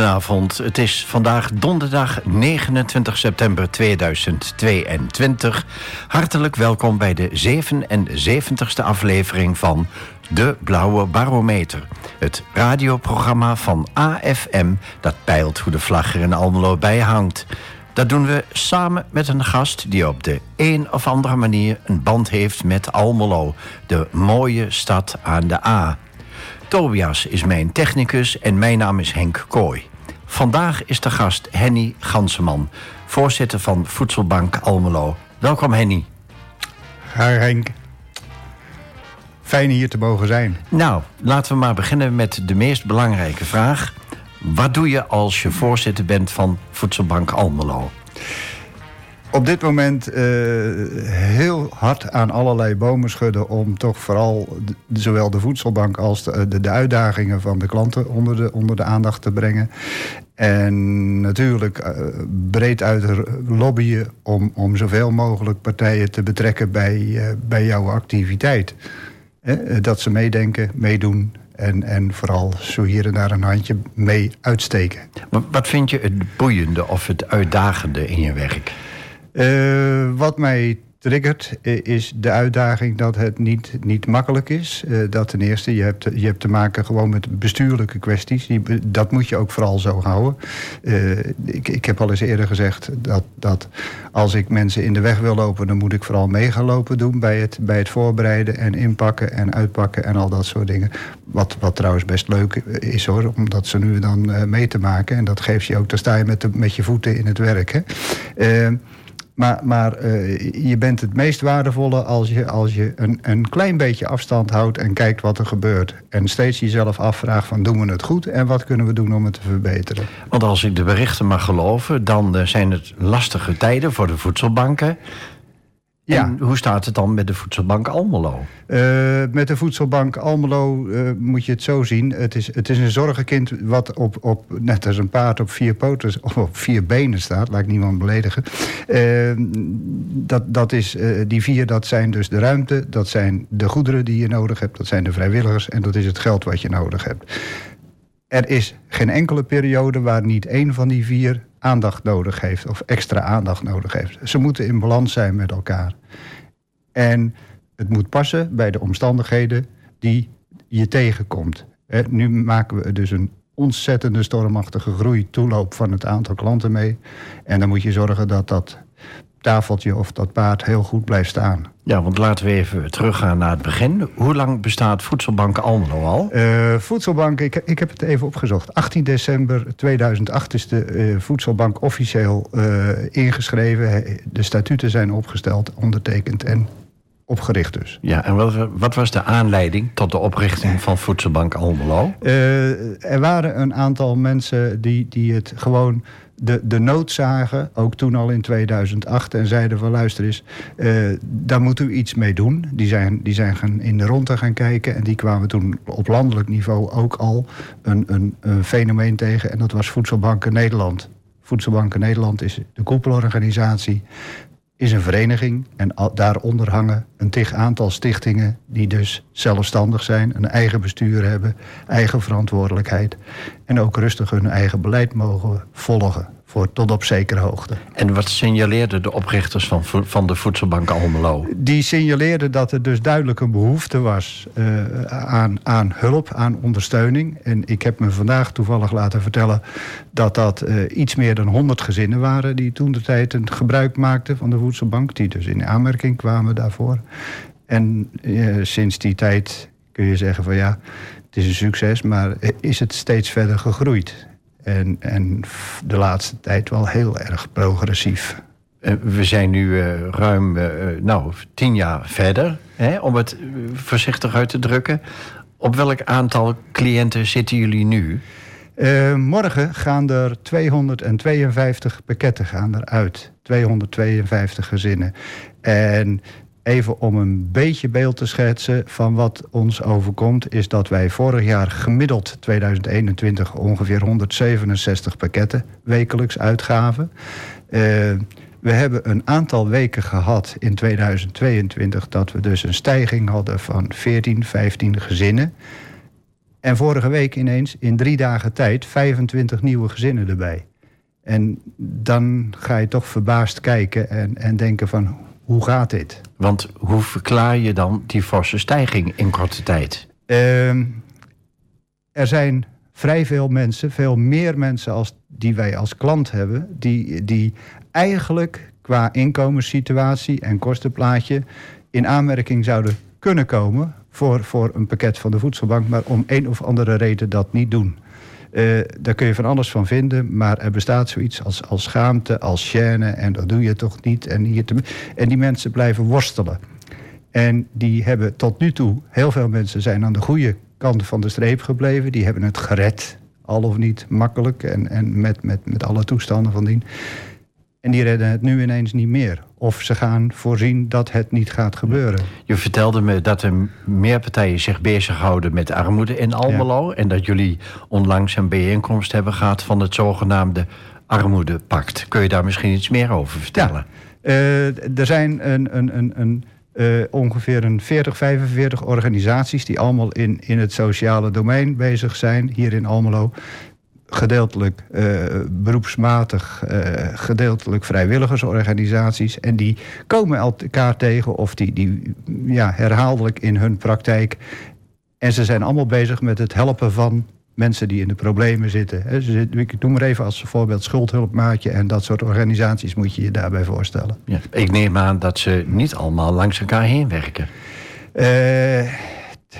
Goedenavond, het is vandaag donderdag 29 september 2022. Hartelijk welkom bij de 77ste aflevering van De Blauwe Barometer. Het radioprogramma van AFM dat peilt hoe de vlag er in Almelo bijhangt. Dat doen we samen met een gast die op de een of andere manier een band heeft met Almelo, de mooie stad aan de A. Tobias is mijn technicus en mijn naam is Henk Kooi. Vandaag is de gast Henny Ganseman, voorzitter van Voedselbank Almelo. Welkom Henny. Hi Henk. Fijn hier te mogen zijn. Nou, laten we maar beginnen met de meest belangrijke vraag. Wat doe je als je voorzitter bent van Voedselbank Almelo? Op dit moment uh, heel hard aan allerlei bomen schudden om toch vooral zowel de voedselbank als de, de, uitdagingen van de klanten onder de, onder de aandacht te brengen. En natuurlijk uh, breed uit lobbyen om, om zoveel mogelijk partijen te betrekken bij, uh, bij jouw activiteit. dat ze meedenken, meedoen en, en vooral zo hier en daar een handje mee uitsteken. Wat vind je het boeiende of het uitdagende in je werk? Uh, wat mij triggert is de uitdaging dat het niet, niet makkelijk is. Uh, dat ten eerste, je hebt, je hebt te maken gewoon met bestuurlijke kwesties. Die, dat moet je ook vooral zo houden. Ik, ik heb al eens eerder gezegd dat, dat als ik mensen in de weg wil lopen... dan moet ik vooral mee gaan lopen doen bij het, bij het voorbereiden en inpakken en uitpakken en al dat soort dingen. Wat, wat trouwens best leuk is hoor, om dat ze nu dan mee te maken. En dat geeft je ook, dan sta je met, de, met je voeten in het werk. Hè. Maar, maar uh, je bent het meest waardevolle als je, als je een, een klein beetje afstand houdt en kijkt wat er gebeurt. En steeds jezelf afvraagt van doen we het goed en wat kunnen we doen om het te verbeteren. Want als ik de berichten mag geloven, dan uh, zijn het lastige tijden voor de voedselbanken. Ja. En hoe staat het dan met de voedselbank Almelo? Uh, met de voedselbank Almelo uh, moet je het zo zien. Het is, het is een zorgenkind wat op, op, net als een paard op vier poten of op vier benen staat. Laat ik niemand beledigen. Uh, dat, dat is, die vier, dat zijn dus de ruimte, dat zijn de goederen die je nodig hebt, dat zijn de vrijwilligers en dat is het geld wat je nodig hebt. Er is geen enkele periode waar niet één van die vier aandacht nodig heeft of extra aandacht nodig heeft. Ze moeten in balans zijn met elkaar. En het moet passen bij de omstandigheden die je tegenkomt. nu maken we dus een ontzettende stormachtige groei, toeloop van het aantal klanten mee. En dan moet je zorgen dat dat tafeltje of dat paard heel goed blijft staan. Ja, want laten we even teruggaan naar het begin. Hoe lang bestaat Voedselbank Almelo al? Uh, voedselbank, ik, ik heb het even opgezocht. 18 december 2008 is de uh, Voedselbank officieel uh, ingeschreven. De statuten zijn opgesteld, ondertekend en opgericht dus. Ja, en wat, wat, was de aanleiding tot de oprichting van Voedselbank Almelo? er waren een aantal mensen die, die het gewoon de, de nood zagen, ook toen al in 2008, en zeiden van luister eens, uh, daar moeten we iets mee doen. Die zijn, die zijn gaan in de ronde gaan kijken en die kwamen toen op landelijk niveau ook al een, een, een fenomeen tegen en dat was Voedselbanken Nederland. Voedselbanken Nederland is de koepelorganisatie is een vereniging en daaronder hangen een tig aantal stichtingen die dus zelfstandig zijn, een eigen bestuur hebben, eigen verantwoordelijkheid en ook rustig hun eigen beleid mogen volgen voor tot op zekere hoogte. En wat signaleerden de oprichters van, van de Voedselbank Almelo? Die signaleerden dat er dus duidelijk een behoefte was uh, aan, aan hulp, aan ondersteuning. En ik heb me vandaag toevallig laten vertellen dat dat uh, iets meer dan 100 gezinnen waren die toen de tijd een gebruik maakten van de Voedselbank, die dus in aanmerking kwamen daarvoor. En uh, sinds die tijd kun je zeggen van ja, het is een succes, maar is het steeds verder gegroeid. En, en de laatste tijd wel heel erg progressief. Eh, we zijn nu uh, ruim uh, nou, tien jaar verder, hè, om het voorzichtig uit te drukken. Op welk aantal cliënten zitten jullie nu? morgen gaan er 252 pakketten gaan eruit. 252 gezinnen. En Even om een beetje beeld te schetsen van wat ons overkomt, is dat wij vorig jaar gemiddeld 2021 ongeveer 167 pakketten wekelijks uitgaven. Uh, we hebben een aantal weken gehad in 2022 dat we dus een stijging hadden van 14, 15 gezinnen. En vorige week ineens in drie dagen tijd 25 nieuwe gezinnen erbij. En dan ga je toch verbaasd kijken en, en denken van hoe gaat dit? Want hoe verklaar je dan die forse stijging in korte tijd? Ehm, er zijn vrij veel mensen, veel meer mensen als die wij als klant hebben, die, die eigenlijk qua inkomenssituatie en kostenplaatje in aanmerking zouden kunnen komen voor, voor een pakket van de voedselbank, maar om een of andere reden dat niet doen. Uh, daar kun je van alles van vinden, maar er bestaat zoiets als, als schaamte, als chaîne, en dat doe je toch niet. En, hier en die mensen blijven worstelen. En die hebben tot nu toe, heel veel mensen zijn aan de goede kant van de streep gebleven. Die hebben het gered, al of niet makkelijk en, en met, met, met alle toestanden van dien. En die redden het nu ineens niet meer. Of ze gaan voorzien dat het niet gaat gebeuren. Je vertelde me dat er meer partijen zich bezighouden met armoede in Almelo. En dat jullie onlangs een bijeenkomst hebben gehad van het zogenaamde Armoedepact. Kun je daar misschien iets meer over vertellen? Ja. Uh, er zijn een, een, een, een uh, ongeveer een 40, 45 organisaties die allemaal in, in het sociale domein bezig zijn, hier in Almelo gedeeltelijk uh, beroepsmatig, uh, gedeeltelijk vrijwilligersorganisaties. En die komen elkaar tegen of die, die ja, herhaaldelijk in hun praktijk. En ze zijn allemaal bezig met het helpen van mensen die in de problemen zitten. Ik noem maar even als voorbeeld schuldhulpmaatje en dat soort organisaties moet je je daarbij voorstellen. Ja, ik neem aan dat ze niet allemaal langs elkaar heen werken. Uh,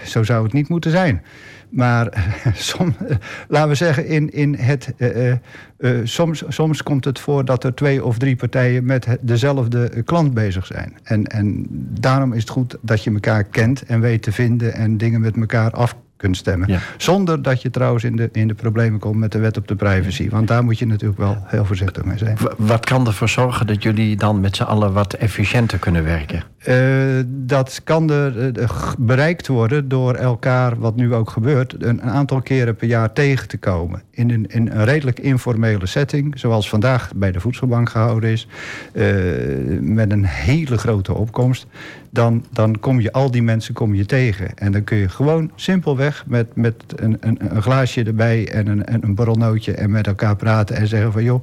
zo zou het niet moeten zijn. Maar som, laten we zeggen, in, in het, uh, uh, soms, soms komt het voor dat er twee of drie partijen met dezelfde klant bezig zijn. En, en daarom is het goed dat je elkaar kent en weet te vinden en dingen met elkaar af kunt stemmen. Zonder dat je trouwens in de, in de problemen komt met de wet op de privacy. Want daar moet je natuurlijk wel heel voorzichtig mee zijn. wat kan ervoor zorgen dat jullie dan met z'n allen wat efficiënter kunnen werken? Uh, dat kan er uh, bereikt worden door elkaar, wat nu ook gebeurt, een, aantal keren per jaar tegen te komen. In een, in een redelijk informele setting, zoals vandaag bij de voedselbank gehouden is, uh, met een hele grote opkomst. Dan, dan kom je al die mensen kom je tegen. En dan kun je gewoon simpelweg met, met een, een, een glaasje erbij en een, een borrelnootje en met elkaar praten en zeggen van joh,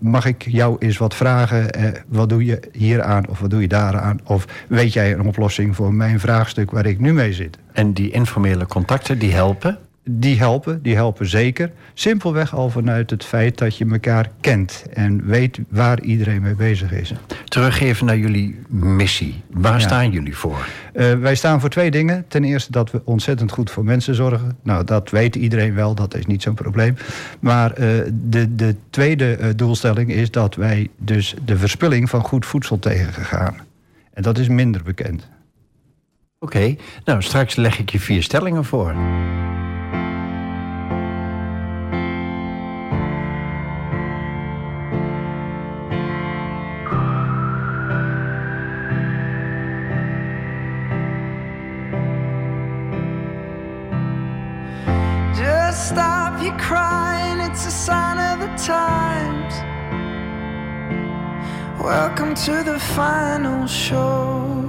mag ik jou eens wat vragen? wat doe je hier aan of wat doe je daar aan? Of weet jij een oplossing voor mijn vraagstuk waar ik nu mee zit? En die informele contacten, die helpen? Die helpen, die helpen zeker. Simpelweg al vanuit het feit dat je elkaar kent en weet waar iedereen mee bezig is. Terug even naar jullie missie. Waar staan jullie voor? Uh, wij staan voor twee dingen. Ten eerste dat we ontzettend goed voor mensen zorgen. Nou, dat weet iedereen wel, dat is niet zo'n probleem. Maar uh, de, de tweede uh, doelstelling is dat wij dus de verspilling van goed voedsel tegengaan. En dat is minder bekend. Oké, okay. nou straks leg ik je vier stellingen voor. It's a sign of the times. Welcome to the final show.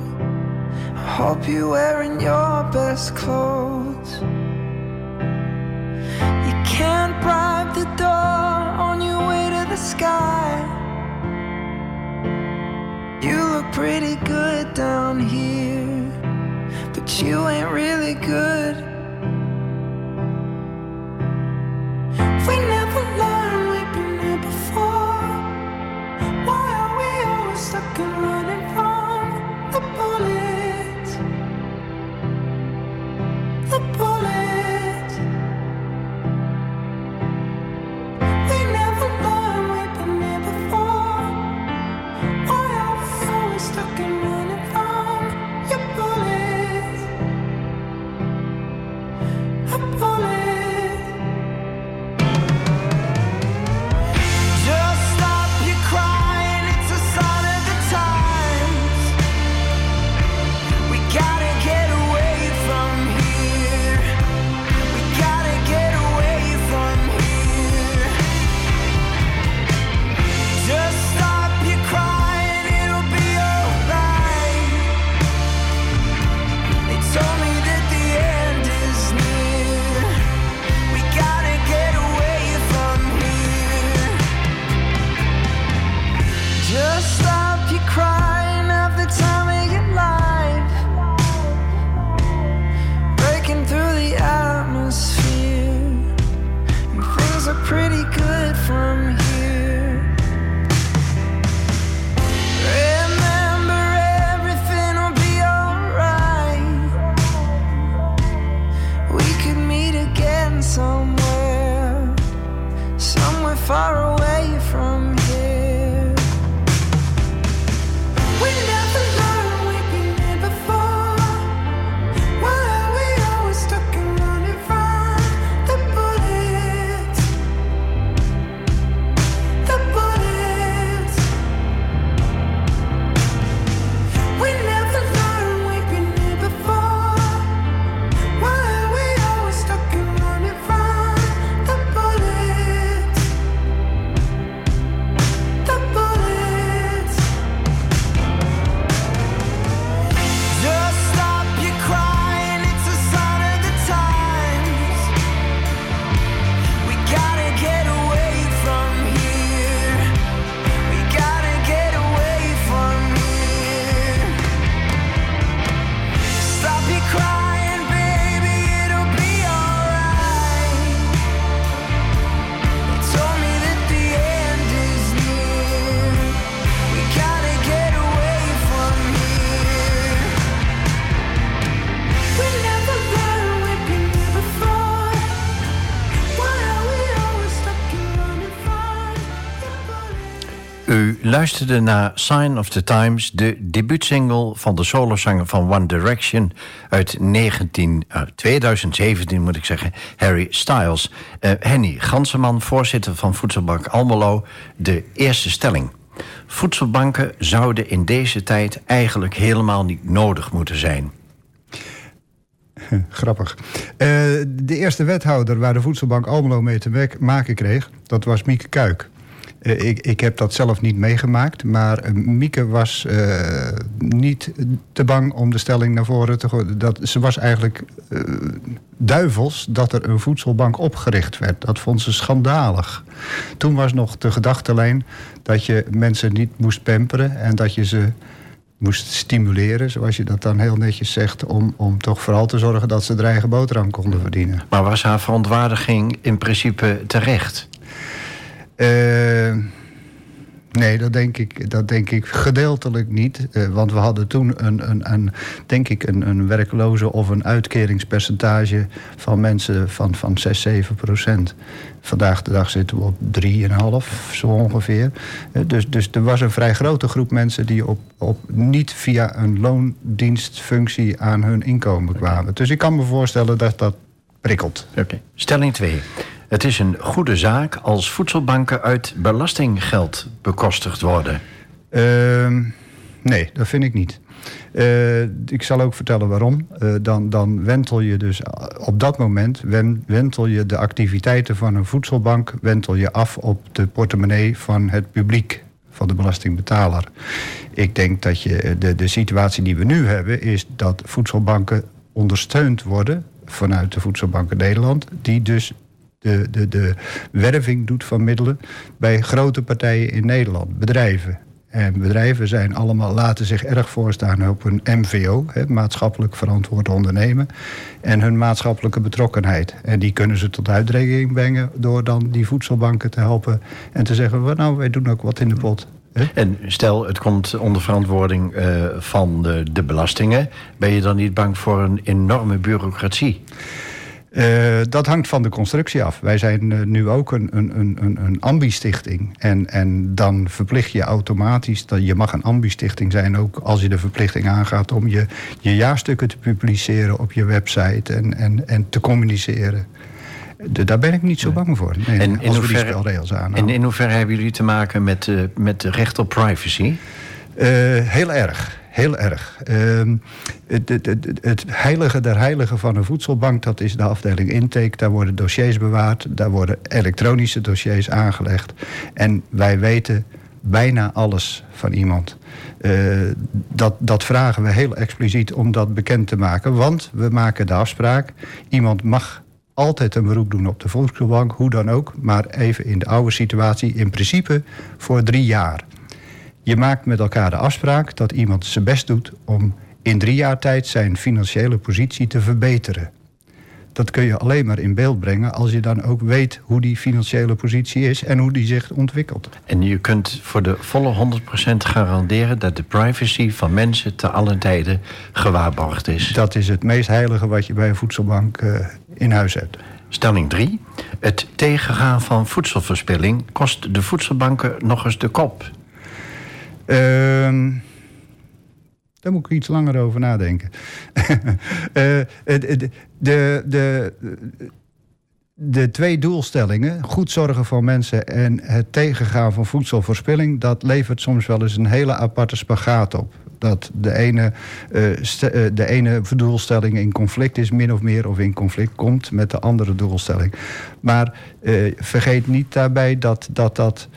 I hope you're wearing your best clothes. You can't bribe the door on your way to the sky. You look pretty good down here, but you ain't really good. far away luisterde naar Sign of the Times, de debuutsingle van de solozanger van One Direction uit 19, uh, 2017, moet ik zeggen, Harry Styles. Uh, Henny Ganseman, voorzitter van Voedselbank Almelo, de eerste stelling. Voedselbanken zouden in deze tijd eigenlijk helemaal niet nodig moeten zijn. Grappig. Uh, de eerste wethouder waar de Voedselbank Almelo mee te maken kreeg, dat was Mieke Kuik. Uh, ik, ik heb dat zelf niet meegemaakt, maar uh, Mieke was niet te bang om de stelling naar voren te gooien. Dat, ze was eigenlijk duivels dat er een voedselbank opgericht werd. Dat vond ze schandalig. Toen was nog de gedachtenlijn dat je mensen niet moest pamperen en dat je ze moest stimuleren, zoals je dat dan heel netjes zegt, om, om toch vooral te zorgen dat ze er eigen boterham konden verdienen. Maar was haar verontwaardiging in principe terecht? Uh, Nee, dat denk ik, dat denk ik gedeeltelijk niet. Uh, want we hadden toen een, een, een denk ik, een, een werkloze of een uitkeringspercentage van mensen van, van 6, 7 procent. Vandaag de dag zitten we op 3,5 zo ongeveer. Uh, dus, dus er was een vrij grote groep mensen die op, op niet via een loondienstfunctie aan hun inkomen kwamen. Dus ik kan me voorstellen dat dat prikkelt. Stelling 2. Het is een goede zaak als voedselbanken uit belastinggeld bekostigd worden. Uh, nee, dat vind ik niet. Uh, ik zal ook vertellen waarom. Uh, dan, dan wentel je dus op dat moment wentel je de activiteiten van een voedselbank wentel je af op de portemonnee van het publiek, van de belastingbetaler. Ik denk dat je de, de situatie die we nu hebben, is dat voedselbanken ondersteund worden vanuit de Voedselbanken Nederland, die dus de, de, de werving doet van middelen bij grote partijen in Nederland, bedrijven. En bedrijven zijn allemaal, laten zich erg voorstaan op hun MVO, maatschappelijk verantwoord ondernemen, en hun maatschappelijke betrokkenheid. En die kunnen ze tot uitdrukking brengen door dan die voedselbanken te helpen en te zeggen: nou, wij doen ook wat in de pot. En stel, het komt onder verantwoording uh, van de, de belastingen. Ben je dan niet bang voor een enorme bureaucratie? Uh, dat hangt van de constructie af. Wij zijn uh, nu ook een, een, een, een ambi-stichting. En, en dan verplicht je automatisch... dat je mag een ambi-stichting zijn ook als je de verplichting aangaat... om je, je jaarstukken te publiceren op je website en, en, en te communiceren. De, daar ben ik niet zo bang voor. Nee, en in hoeverre, En in hoeverre hebben jullie te maken met, uh, met recht op privacy? heel erg heel erg. Uh, het, het, het, het, heilige der heiligen van een voedselbank, dat is de afdeling intake. Daar worden dossiers bewaard, daar worden elektronische dossiers aangelegd. En wij weten bijna alles van iemand. Uh, dat, dat vragen we heel expliciet om dat bekend te maken. Want we maken de afspraak, iemand mag altijd een beroep doen op de voedselbank, hoe dan ook. Maar even in de oude situatie, in principe voor drie jaar. Je maakt met elkaar de afspraak dat iemand zijn best doet om in drie jaar tijd zijn financiële positie te verbeteren. Dat kun je alleen maar in beeld brengen als je dan ook weet hoe die financiële positie is en hoe die zich ontwikkelt. En je kunt voor de volle 100% garanderen dat de privacy van mensen te allen tijden gewaarborgd is. Dat is het meest heilige wat je bij een voedselbank uh, in huis hebt. Stelling 3. Het tegengaan van voedselverspilling kost de voedselbanken nog eens de kop. Uh, daar moet ik iets langer over nadenken. de, de, de, de twee doelstellingen, goed zorgen voor mensen en het tegengaan van voedselverspilling, dat levert soms wel eens een hele aparte spagaat op. Dat de ene, uh, de ene doelstelling in conflict is, min of meer, of in conflict komt met de andere doelstelling. Maar uh, vergeet niet daarbij dat, dat, dat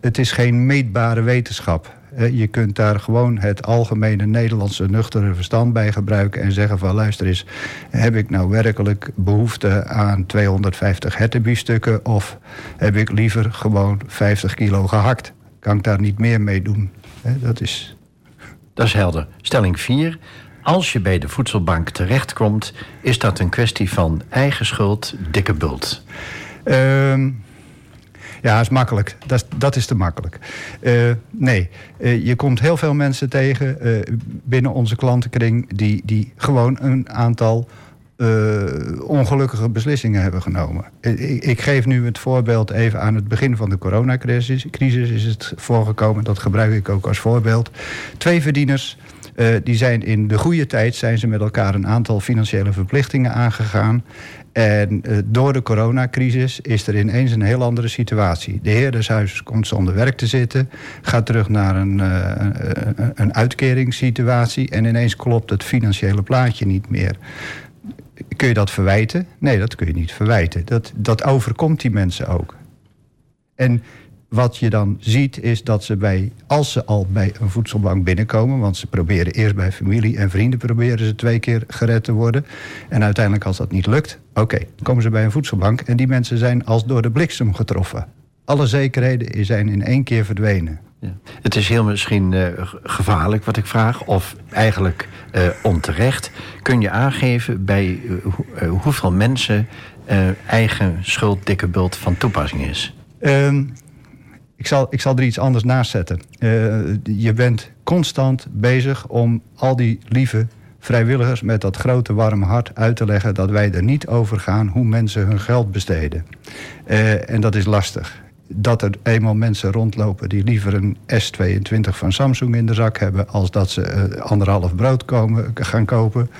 het is geen meetbare wetenschap je kunt daar gewoon het algemene Nederlandse nuchtere verstand bij gebruiken en zeggen van luister eens, heb ik nou werkelijk behoefte aan 250 hertenbiefstukken of heb ik liever gewoon 50 kilo gehakt? Kan ik daar niet meer mee doen? Dat is... Dat is helder. Stelling 4. Als je bij de voedselbank terechtkomt, is dat een kwestie van eigen schuld, dikke bult. Uh, ja, is makkelijk. Dat, dat is te makkelijk. Uh, nee, uh, je komt heel veel mensen tegen uh, binnen onze klantenkring... die, die gewoon een aantal ongelukkige beslissingen hebben genomen. Ik, ik, geef nu het voorbeeld even aan het begin van de coronacrisis. Crisis is het voorgekomen, dat gebruik ik ook als voorbeeld. Twee verdieners uh, die zijn in de goede tijd zijn ze met elkaar een aantal financiële verplichtingen aangegaan. En uh, door de coronacrisis is er ineens een heel andere situatie. De heer des huizes komt zonder werk te zitten, gaat terug naar een, een uitkeringssituatie en ineens klopt het financiële plaatje niet meer. Kun je dat verwijten? Nee, dat kun je niet verwijten. Dat, dat overkomt die mensen ook. En wat je dan ziet is dat ze bij, als ze al bij een voedselbank binnenkomen, want ze proberen eerst bij familie en vrienden proberen ze twee keer gered te worden. En uiteindelijk als dat niet lukt, oké, komen ze bij een voedselbank en die mensen zijn als door de bliksem getroffen. Alle zekerheden zijn in één keer verdwenen. Het is heel misschien uh, gevaarlijk wat ik vraag, of eigenlijk uh, onterecht. Kun je aangeven bij uh, hoeveel mensen eigen schuld dikke bult van toepassing is? Um, ik zal, ik zal er iets anders naast zetten. Je bent constant bezig om al die lieve vrijwilligers met dat grote warme hart uit te leggen dat wij er niet over gaan hoe mensen hun geld besteden. En dat is lastig. Dat er eenmaal mensen rondlopen die liever een S22 van Samsung in de zak hebben als dat ze uh, anderhalf brood komen, gaan kopen,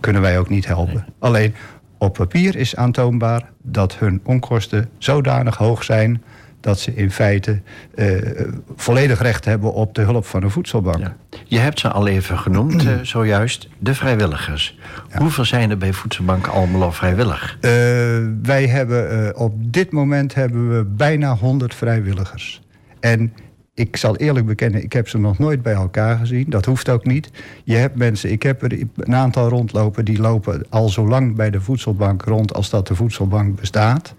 kunnen wij ook niet helpen. Nee. Alleen op papier is aantoonbaar dat hun onkosten zodanig hoog zijn dat ze in feite uh, volledig recht hebben op de hulp van een voedselbank. Ja. Je hebt ze al even genoemd, uh, zojuist, de vrijwilligers. Ja. Hoeveel zijn er bij Voedselbank Almelo vrijwillig? Uh, wij hebben op dit moment hebben we bijna 100 vrijwilligers. En ik zal eerlijk bekennen, ik heb ze nog nooit bij elkaar gezien. Dat hoeft ook niet. Je hebt mensen, ik heb er een aantal rondlopen... die lopen al zo lang bij de voedselbank rond als dat de voedselbank bestaat.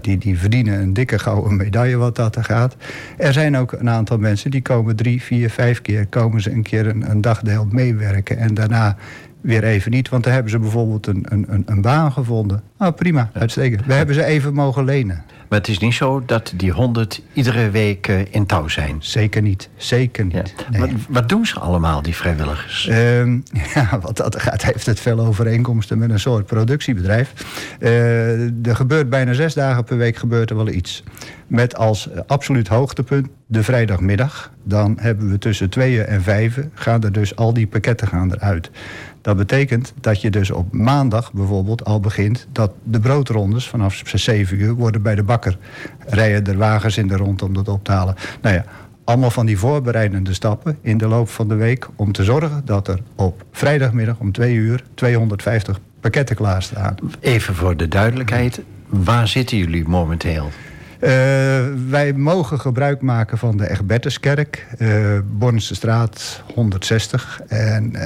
die, die verdienen een dikke gouden medaille wat dat er gaat. Er zijn ook een aantal mensen die komen drie, vier, vijf keer... komen ze een keer een, een dagdeel meewerken en daarna weer even niet. Want dan hebben ze bijvoorbeeld een, een, een baan gevonden. Nou, prima, uitstekend. We hebben ze even mogen lenen. Maar het is niet zo dat die honderd iedere week uh, in touw zijn. Zeker niet. Zeker niet. Ja. Nee. Wat, wat, doen ze allemaal, die vrijwilligers? Uh, ja, wat dat gaat, heeft het veel overeenkomsten met een soort productiebedrijf. Uh, er gebeurt bijna zes dagen per week gebeurt er wel iets. Met als absoluut hoogtepunt de vrijdagmiddag. Dan hebben we tussen tweeën en vijven gaan er dus al die pakketten gaan eruit. Dat betekent dat je dus op maandag bijvoorbeeld al begint... dat de broodrondes vanaf 7 uur worden bij de bakker. Rijden er wagens in de rond om dat op te halen. Nou ja, allemaal van die voorbereidende stappen in de loop van de week... om te zorgen dat er op vrijdagmiddag om 2 uur 250 pakketten klaarstaan. Even voor de duidelijkheid, waar zitten jullie momenteel? Uh, wij mogen gebruik maken van de Egbertuskerk, uh, Bornse straat 160. En uh,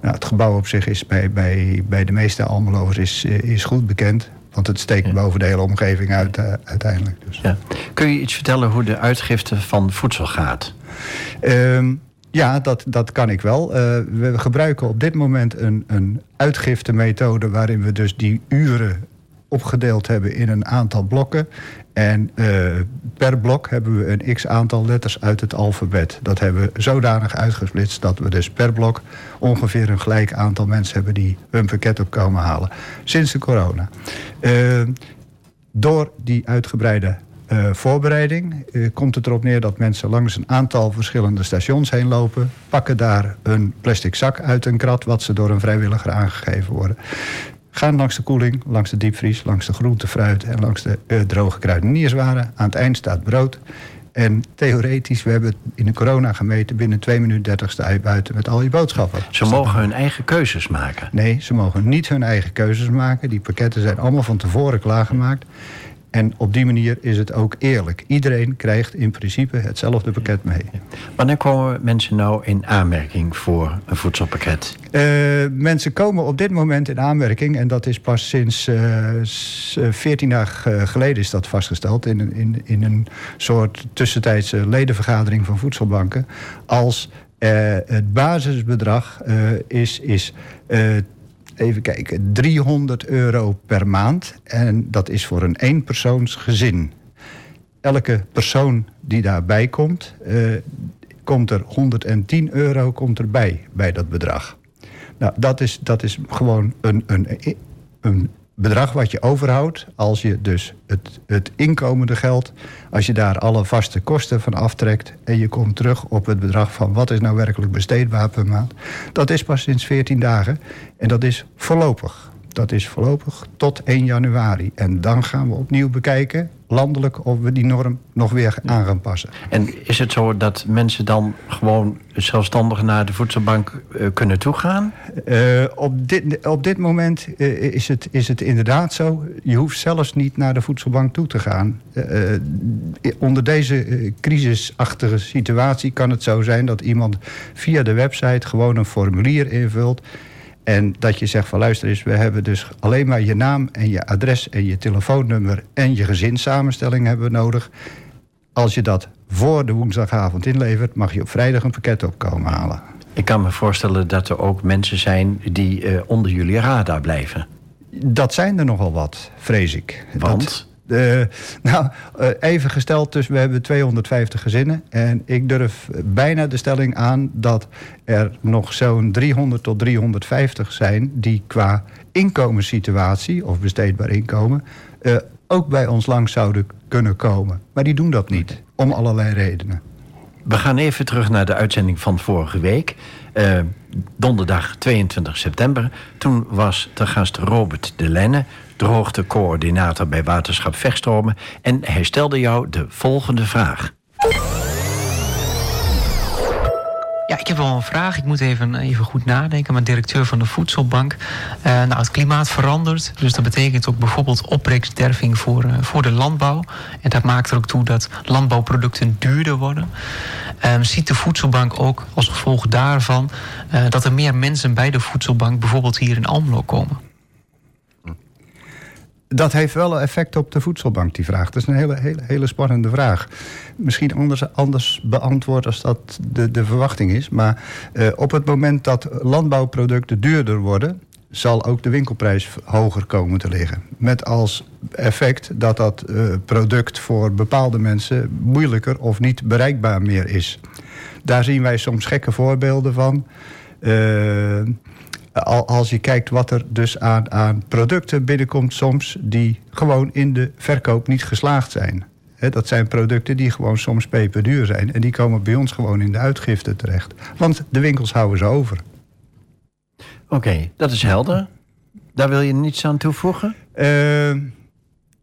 nou, het gebouw op zich is bij, bij, bij de meeste Almelovers is, is goed bekend. Want het steekt ja. boven de hele omgeving uit uiteindelijk. Dus. Ja. Kun je iets vertellen hoe de uitgifte van voedsel gaat? Ehm, ja, dat, dat kan ik wel. Uh, we gebruiken op dit moment een, een uitgiftemethode... waarin we dus die uren opgedeeld hebben in een aantal blokken. En uh, per blok hebben we een x aantal letters uit het alfabet. Dat hebben we zodanig uitgesplitst dat we dus per blok ongeveer een gelijk aantal mensen hebben die hun pakket op komen halen. Sinds de corona. Uh, door die uitgebreide uh, voorbereiding komt het erop neer dat mensen langs een aantal verschillende stations heen lopen, pakken daar een plastic zak uit een krat, wat ze door een vrijwilliger aangegeven worden. Gaan langs de koeling, langs de diepvries, langs de groente, fruit en langs de uh, droge kruidenierswaren. Aan het eind staat brood. En theoretisch, we hebben in de corona gemeten... binnen 2 minuten 30 sta je buiten met al je boodschappen. Ze mogen hun eigen keuzes maken? Nee, ze mogen niet hun eigen keuzes maken. Die pakketten zijn allemaal van tevoren klaargemaakt. En op die manier is het ook eerlijk. Iedereen krijgt in principe hetzelfde pakket mee. Wanneer komen mensen nou in aanmerking voor een voedselpakket? Uh, mensen komen op dit moment in aanmerking... en dat is pas sinds uh, 14 dagen geleden is dat vastgesteld... in, in, in een soort tussentijdse ledenvergadering van voedselbanken... als uh, het basisbedrag is, is even kijken, 300 euro per maand. En dat is voor een eenpersoonsgezin. Elke persoon die daarbij komt, uh, komt er 110 euro komt erbij bij dat bedrag. Nou, dat is, dat is gewoon een, een een bedrag wat je overhoudt, als je dus het, het inkomende geld, als je daar alle vaste kosten van aftrekt en je komt terug op het bedrag van wat is nou werkelijk besteedbaar per maand, dat is pas sinds 14 dagen en dat is voorlopig. Dat is voorlopig tot 1 januari. En dan gaan we opnieuw bekijken, landelijk, of we die norm nog weer aan gaan passen. En is het zo dat mensen dan gewoon zelfstandig naar de voedselbank uh, kunnen toegaan? Uh, op, dit, op dit moment uh, is, het, is het inderdaad zo. Je hoeft zelfs niet naar de voedselbank toe te gaan. onder deze crisisachtige situatie kan het zo zijn dat iemand via de website gewoon een formulier invult. En dat je zegt van luister eens, we hebben dus alleen maar je naam en je adres en je telefoonnummer en je gezinssamenstelling hebben we nodig. Als je dat voor de woensdagavond inlevert, mag je op vrijdag een pakket opkomen halen. Ik kan me voorstellen dat er ook mensen zijn die uh, onder jullie radar blijven. Dat zijn er nogal wat, vrees ik. Want? Dat, nou, uh, even gesteld, dus we hebben 250 gezinnen. En ik durf bijna de stelling aan dat er nog zo'n 300 tot 350 zijn... die qua inkomenssituatie, of besteedbaar inkomen... Uh, ook bij ons langs zouden kunnen komen. Maar die doen dat niet, om allerlei redenen. We gaan even terug naar de uitzending van vorige week. Uh, donderdag 22 september. Toen was de gast Robert de Lenne, droogtecoördinator bij Waterschap Vechtstromen. En hij stelde jou de volgende vraag. Ja, ik heb wel een vraag. Ik moet even, even goed nadenken. Maar directeur van de Voedselbank. Uh, nou, het klimaat verandert. Dus dat betekent ook bijvoorbeeld opbrengsterving voor, voor de landbouw. En dat maakt er ook toe dat landbouwproducten duurder worden. Uh, ziet de Voedselbank ook als gevolg daarvan uh, dat er meer mensen bij de Voedselbank, bijvoorbeeld hier in Almelo, komen? dat heeft wel een effect op de voedselbank, die vraag. Dat is een hele, hele, hele spannende vraag. Misschien anders, anders beantwoord als dat de, de verwachting is. Maar uh, op het moment dat landbouwproducten duurder worden zal ook de winkelprijs hoger komen te liggen. Met als effect dat dat uh, product voor bepaalde mensen moeilijker of niet bereikbaar meer is. Daar zien wij soms gekke voorbeelden van. Uh, als je kijkt wat er dus aan, aan producten binnenkomt soms... die gewoon in de verkoop niet geslaagd zijn. dat zijn producten die gewoon soms peperduur zijn. En die komen bij ons gewoon in de uitgifte terecht. Want de winkels houden ze over. Oké, dat is helder. Daar wil je niets aan toevoegen? Uh,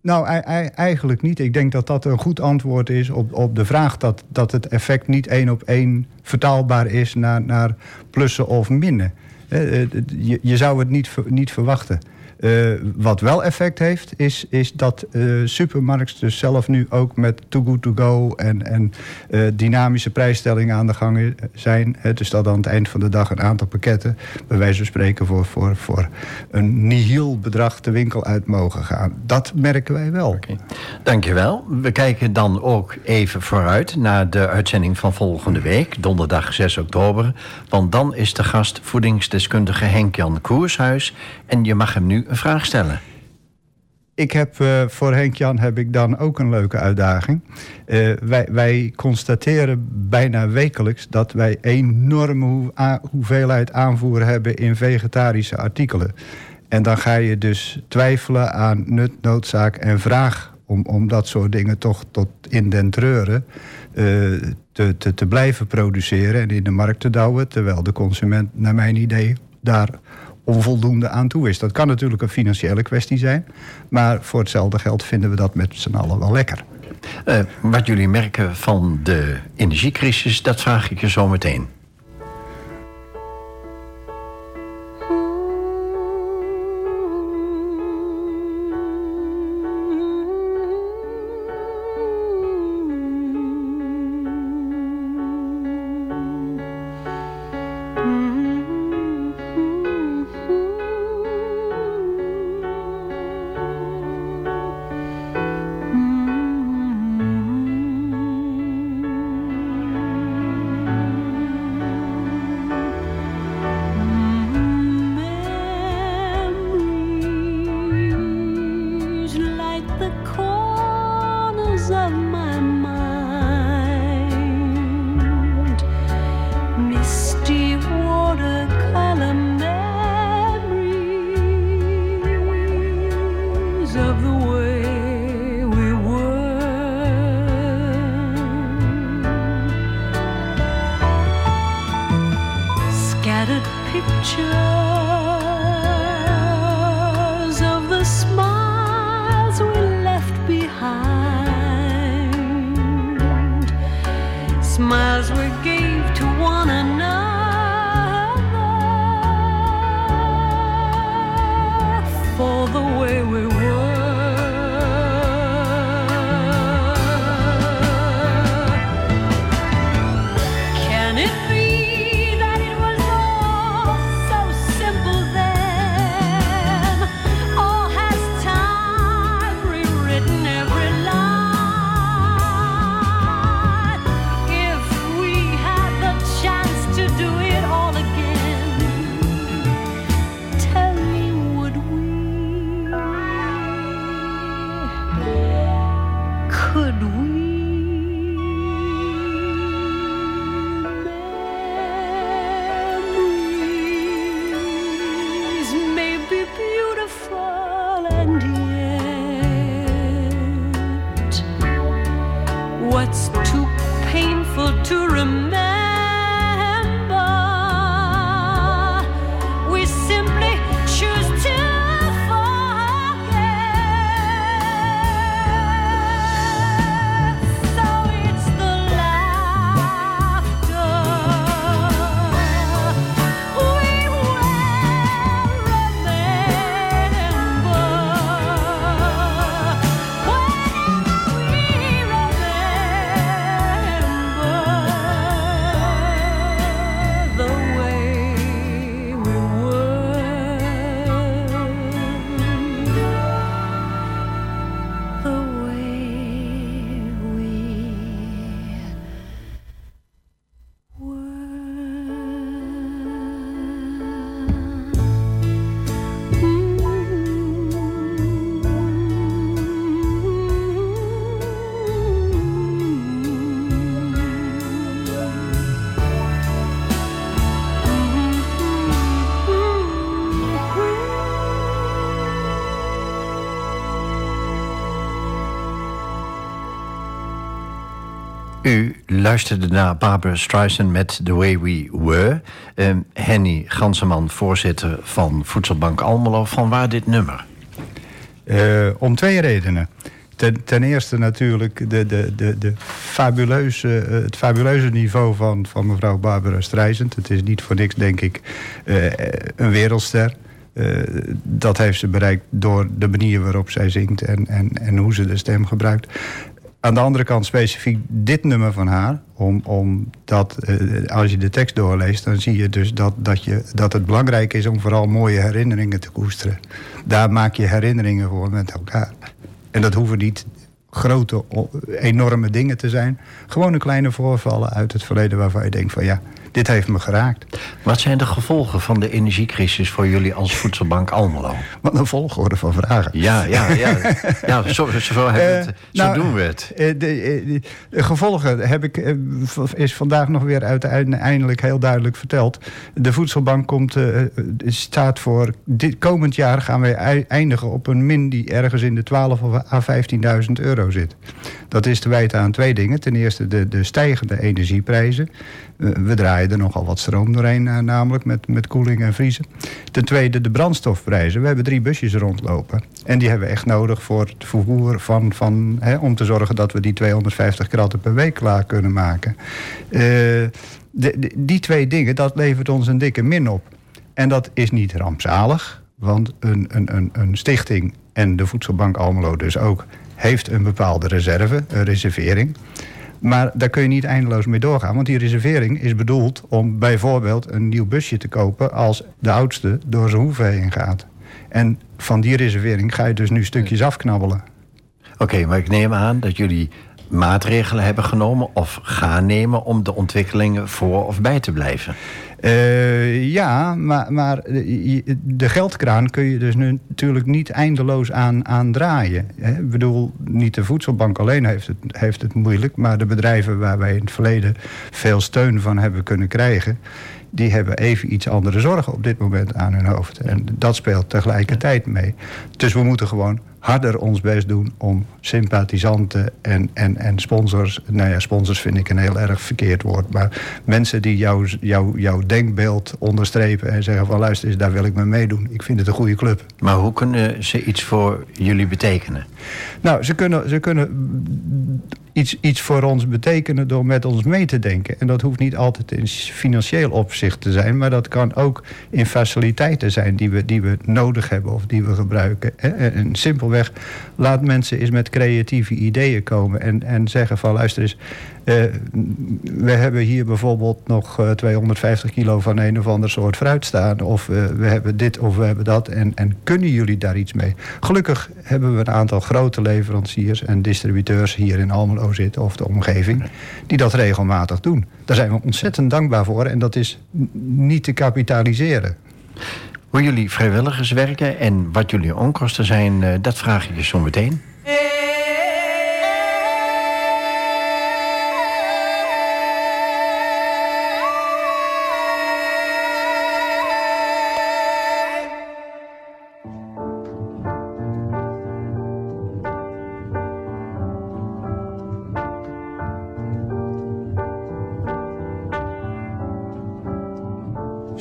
nou, eigenlijk niet. Ik denk dat dat een goed antwoord is op, op de vraag dat, dat het effect niet één op één vertaalbaar is naar, naar plussen of minnen. Eh, je, je zou het niet, niet verwachten. Uh, wat wel effect heeft, is, is dat uh, supermarkts dus zelf nu ook met Too Good To Go en, en uh, dynamische prijsstellingen aan de gang zijn. Dus dat aan het eind van de dag een aantal pakketten, bij wijze van spreken, voor, voor, voor een nihil bedrag de winkel uit mogen gaan. Dat merken wij wel. Okay. Dankjewel. We kijken dan ook even vooruit naar de uitzending van volgende week, donderdag 6 oktober. Want dan is de gast voedingsdeskundige Henk-Jan Koershuis. En je mag hem nu een vraag stellen. Ik heb uh, voor Henk-Jan heb ik dan ook een leuke uitdaging. Uh, wij, wij, constateren bijna wekelijks dat wij enorme hoeveelheid aanvoer hebben in vegetarische artikelen. En dan ga je dus twijfelen aan nut, noodzaak en vraag om, om dat soort dingen toch tot in den treuren uh, te, te, te blijven produceren en in de markt te douwen. Terwijl de consument, naar mijn idee, daar onvoldoende aan toe is. Dat kan natuurlijk een financiële kwestie zijn. Maar voor hetzelfde geld vinden we dat met z'n allen wel lekker. Uh, wat jullie merken van de energiecrisis, dat vraag ik je zo meteen. of the world. Luisterde naar Barbara Streisand met The Way We Were. Ehm, Henny Ganseman, voorzitter van Voedselbank Almelo. Van waar dit nummer? Eh, om twee redenen. Ten, ten eerste natuurlijk de, de, de, de fabuleuze, eh, het fabuleuze niveau van, van mevrouw Barbara Streisand. Het is niet voor niks, denk ik, eh, een wereldster. Dat heeft ze bereikt door de manier waarop zij zingt en, en, en hoe ze de stem gebruikt. Aan de andere kant specifiek dit nummer van haar. Om, omdat eh, als je de tekst doorleest, dan zie je dus dat, dat, je, dat het belangrijk is om vooral mooie herinneringen te koesteren. Daar maak je herinneringen voor met elkaar. En dat hoeven niet grote, enorme dingen te zijn. Gewone kleine voorvallen uit het verleden waarvan je denkt van ja, dit heeft me geraakt. Wat zijn de gevolgen van de energiecrisis voor jullie als Voedselbank Almelo? Wat een volgorde van vragen. Ja, ja, ja. ja zo, zo, het, Eh, zo nou, doen we het. eh, de, eh, de- de gevolgen heb ik, is vandaag nog weer uiteindelijk heel duidelijk verteld. De voedselbank komt, staat voor. Dit komend jaar gaan wij ei- eindigen op een min die ergens in de 12 of à 15.000 euro zit. Dat is te wijten aan twee dingen. Ten eerste de, de stijgende energieprijzen. We draaien er nogal wat stroom doorheen, eh, namelijk met, met koeling en vriezen. Ten tweede de brandstofprijzen. We hebben drie busjes rondlopen. En die hebben we echt nodig voor het vervoer van, van hè, om te zorgen dat we die 250 kratten per week klaar kunnen maken. Eh, de- die twee dingen, dat levert ons een dikke min op. En dat is niet rampzalig, want een, een, een, een stichting en de Voedselbank Almelo dus ook heeft een bepaalde reserve, een reservering. Maar daar kun je niet eindeloos mee doorgaan. Want die reservering is bedoeld om bijvoorbeeld een nieuw busje te kopen... als de oudste door zijn hoeve heen gaat. En van die reservering ga je dus nu stukjes afknabbelen. Oké, maar ik neem aan dat jullie maatregelen hebben genomen of gaan nemen om de ontwikkelingen voor of bij te blijven. Eh, ja, maar, maar de- de geldkraan kun je dus nu natuurlijk niet eindeloos aan, aan draaien. Hè? Ik bedoel, niet de voedselbank alleen heeft het, heeft het moeilijk... maar de bedrijven waar wij in het verleden veel steun van hebben kunnen krijgen... die hebben even iets andere zorgen op dit moment aan hun hoofd. En dat speelt tegelijkertijd mee. Dus we moeten gewoon harder ons best doen om sympathisanten en, en, en sponsors... nou ja, sponsors vind ik een heel erg verkeerd woord... maar mensen die jouw jou, jouw denkbeeld onderstrepen en zeggen van... luister eens, daar wil ik mee meedoen. Ik vind het een goede club. Maar hoe kunnen ze iets voor jullie betekenen? Nou, ze kunnen, ze kunnen iets, iets voor ons betekenen door met ons mee te denken. En dat hoeft niet altijd in financieel opzicht te zijn... maar dat kan ook in faciliteiten zijn die we, die we nodig hebben of die we gebruiken. En, en simpelweg, laat mensen eens met creatieve ideeën komen... en, en zeggen van, luister eens... Uh, we hebben hier bijvoorbeeld nog uh, 250 kilo van een of ander soort fruit staan. Of uh, we hebben dit of we hebben dat. En, en kunnen jullie daar iets mee? Gelukkig hebben we een aantal grote leveranciers en distributeurs hier in Almelo zitten. Of de omgeving. Die dat regelmatig doen. Daar zijn we ontzettend dankbaar voor. En dat is niet te kapitaliseren. Hoe jullie vrijwilligers werken en wat jullie onkosten zijn, uh, dat vraag ik je zo meteen.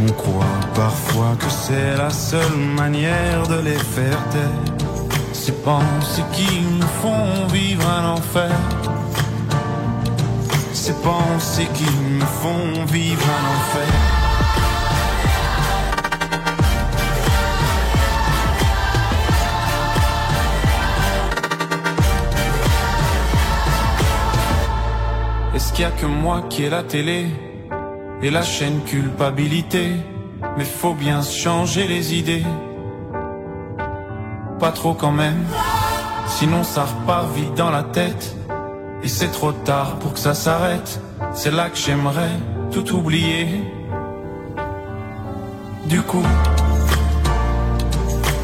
On croit parfois que c'est la seule manière de les faire taire. Ces pensées qui nous font vivre un enfer. Ces pensées qui me font vivre un enfer. Est-ce qu'il y a que moi qui ai la télé? Et la chaîne culpabilité. Mais faut bien changer les idées. Pas trop quand même, sinon ça repart vite dans la tête. Et c'est trop tard pour que ça s'arrête. C'est là que j'aimerais tout oublier. Du coup,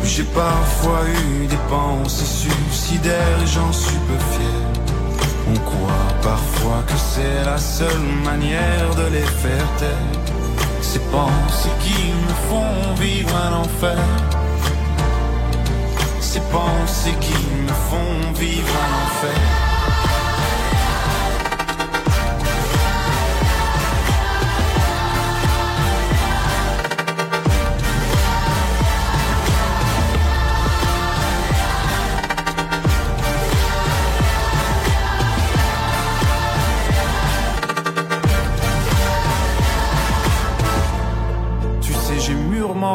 j'ai parfois eu des pensées suicidaires et j'en suis peu fier. On croit parfois que c'est la seule manière de les faire taire. Ces pensées qui me font vivre un enfer. Ces pensées qui me font vivre un enfer.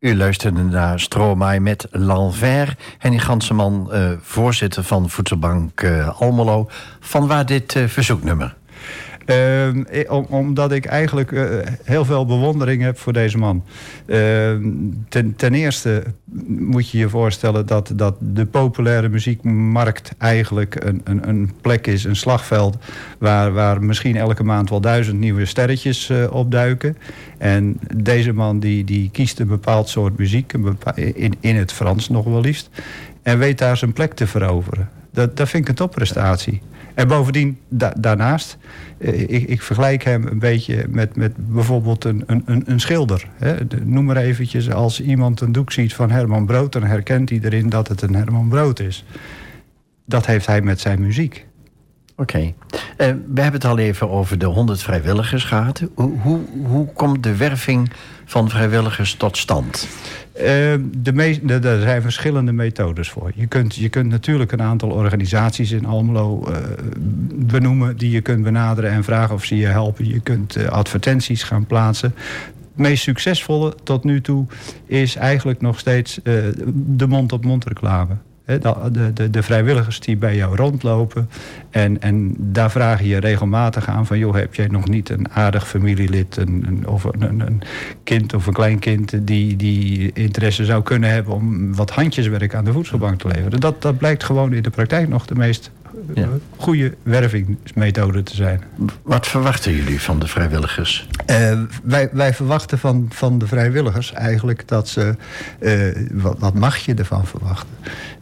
U luisterde naar Stromae met L'Envers. Henny Ganseman, uh, voorzitter van Voedselbank uh, Almelo. Van waar dit uh, verzoeknummer? Uh, om, omdat ik eigenlijk uh, heel veel bewondering heb voor deze man. Uh, ten, ten, eerste moet je je voorstellen dat, dat de populaire muziekmarkt eigenlijk een, een, een plek is, een slagveld, waar, waar misschien elke maand wel duizend nieuwe sterretjes uh, opduiken. En deze man die, die kiest een bepaald soort muziek, in, in het Frans nog wel liefst, en weet daar zijn plek te veroveren. Dat, dat vind ik een topprestatie. En bovendien, da daarnaast, eh, ik, ik, vergelijk hem een beetje met, met bijvoorbeeld een, een, een schilder. Hè. Noem maar eventjes, als iemand een doek ziet van Herman Brood... dan herkent hij erin dat het een Herman Brood is. Dat heeft hij met zijn muziek. Oké. Eh, we hebben het al even over de 100 vrijwilligers gehad. Hoe, hoe, komt de werving van vrijwilligers tot stand? De, er zijn verschillende methodes voor. Je kunt, je kunt natuurlijk een aantal organisaties in Almelo uh, benoemen... die je kunt benaderen en vragen of ze je helpen. Je kunt advertenties gaan plaatsen. Het meest succesvolle tot nu toe is eigenlijk nog steeds de mond-op-mond reclame. De, de, de, vrijwilligers die bij jou rondlopen. En, en daar vraag je regelmatig aan van... joh, heb jij nog niet een aardig familielid... Een of een, een, kind of een kleinkind die, die interesse zou kunnen hebben... om wat handjeswerk aan de voedselbank te leveren. Dat, dat blijkt gewoon in de praktijk nog de meest ja. goede wervingsmethode te zijn. Wat verwachten jullie van de vrijwilligers? Uh, wij, wij verwachten van, van de vrijwilligers eigenlijk dat ze... Uh, wat, wat mag je ervan verwachten?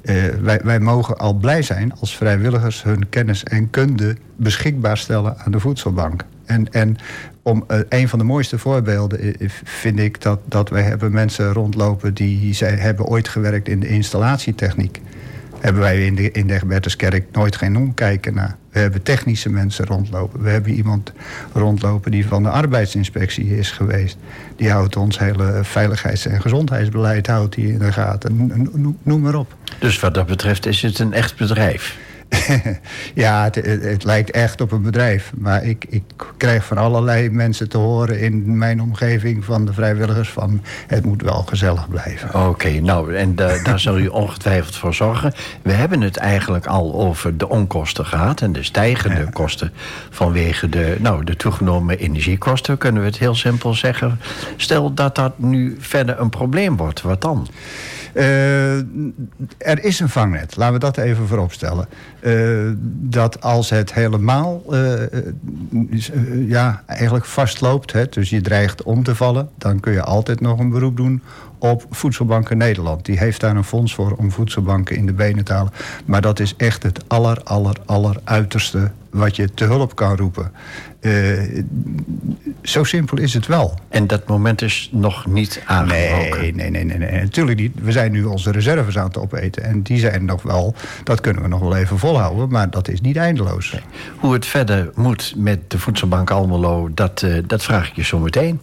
Uh, wij, wij mogen al blij zijn als vrijwilligers hun kennis en kunde beschikbaar stellen aan de voedselbank. En, en om, uh, een van de mooiste voorbeelden vind ik dat, dat wij hebben mensen rondlopen die zij hebben ooit gewerkt in de installatietechniek hebben wij in de, in de Egbertuskerk nooit geen omkijken naar. We hebben technische mensen rondlopen. We hebben iemand rondlopen die van de arbeidsinspectie is geweest. Die houdt ons hele veiligheids- en gezondheidsbeleid houdt die in de gaten. Noem maar op. Dus wat dat betreft is het een echt bedrijf? ja, het, lijkt echt op een bedrijf. Maar ik, ik krijg van allerlei mensen te horen in mijn omgeving van de vrijwilligers van het moet wel gezellig blijven. Oké, nou en daar zul u ongetwijfeld voor zorgen. We hebben het eigenlijk al over de onkosten gehad en de stijgende ja. kosten vanwege de, nou, de toegenomen energiekosten, kunnen we het heel simpel zeggen. Stel dat dat nu verder een probleem wordt, wat dan? Uh, er is een vangnet, laten we dat even vooropstellen. Uh, dat als het helemaal uh, ja, eigenlijk vastloopt, hè, dus je dreigt om te vallen, dan kun je altijd nog een beroep doen op Voedselbanken Nederland. Die heeft daar een fonds voor om voedselbanken in de benen te halen. Maar dat is echt het aller, aller, aller uiterste wat je te hulp kan roepen. Uh, zo simpel is het wel. En dat moment is nog niet aangebroken? Nee, nee, nee, nee, nee. Natuurlijk niet. We zijn nu onze reserves aan het opeten. En die zijn nog wel, dat kunnen we nog wel even volhouden. Maar dat is niet eindeloos. Nee. Hoe het verder moet met de Voedselbank Almelo, dat, uh, dat vraag ik je zo meteen.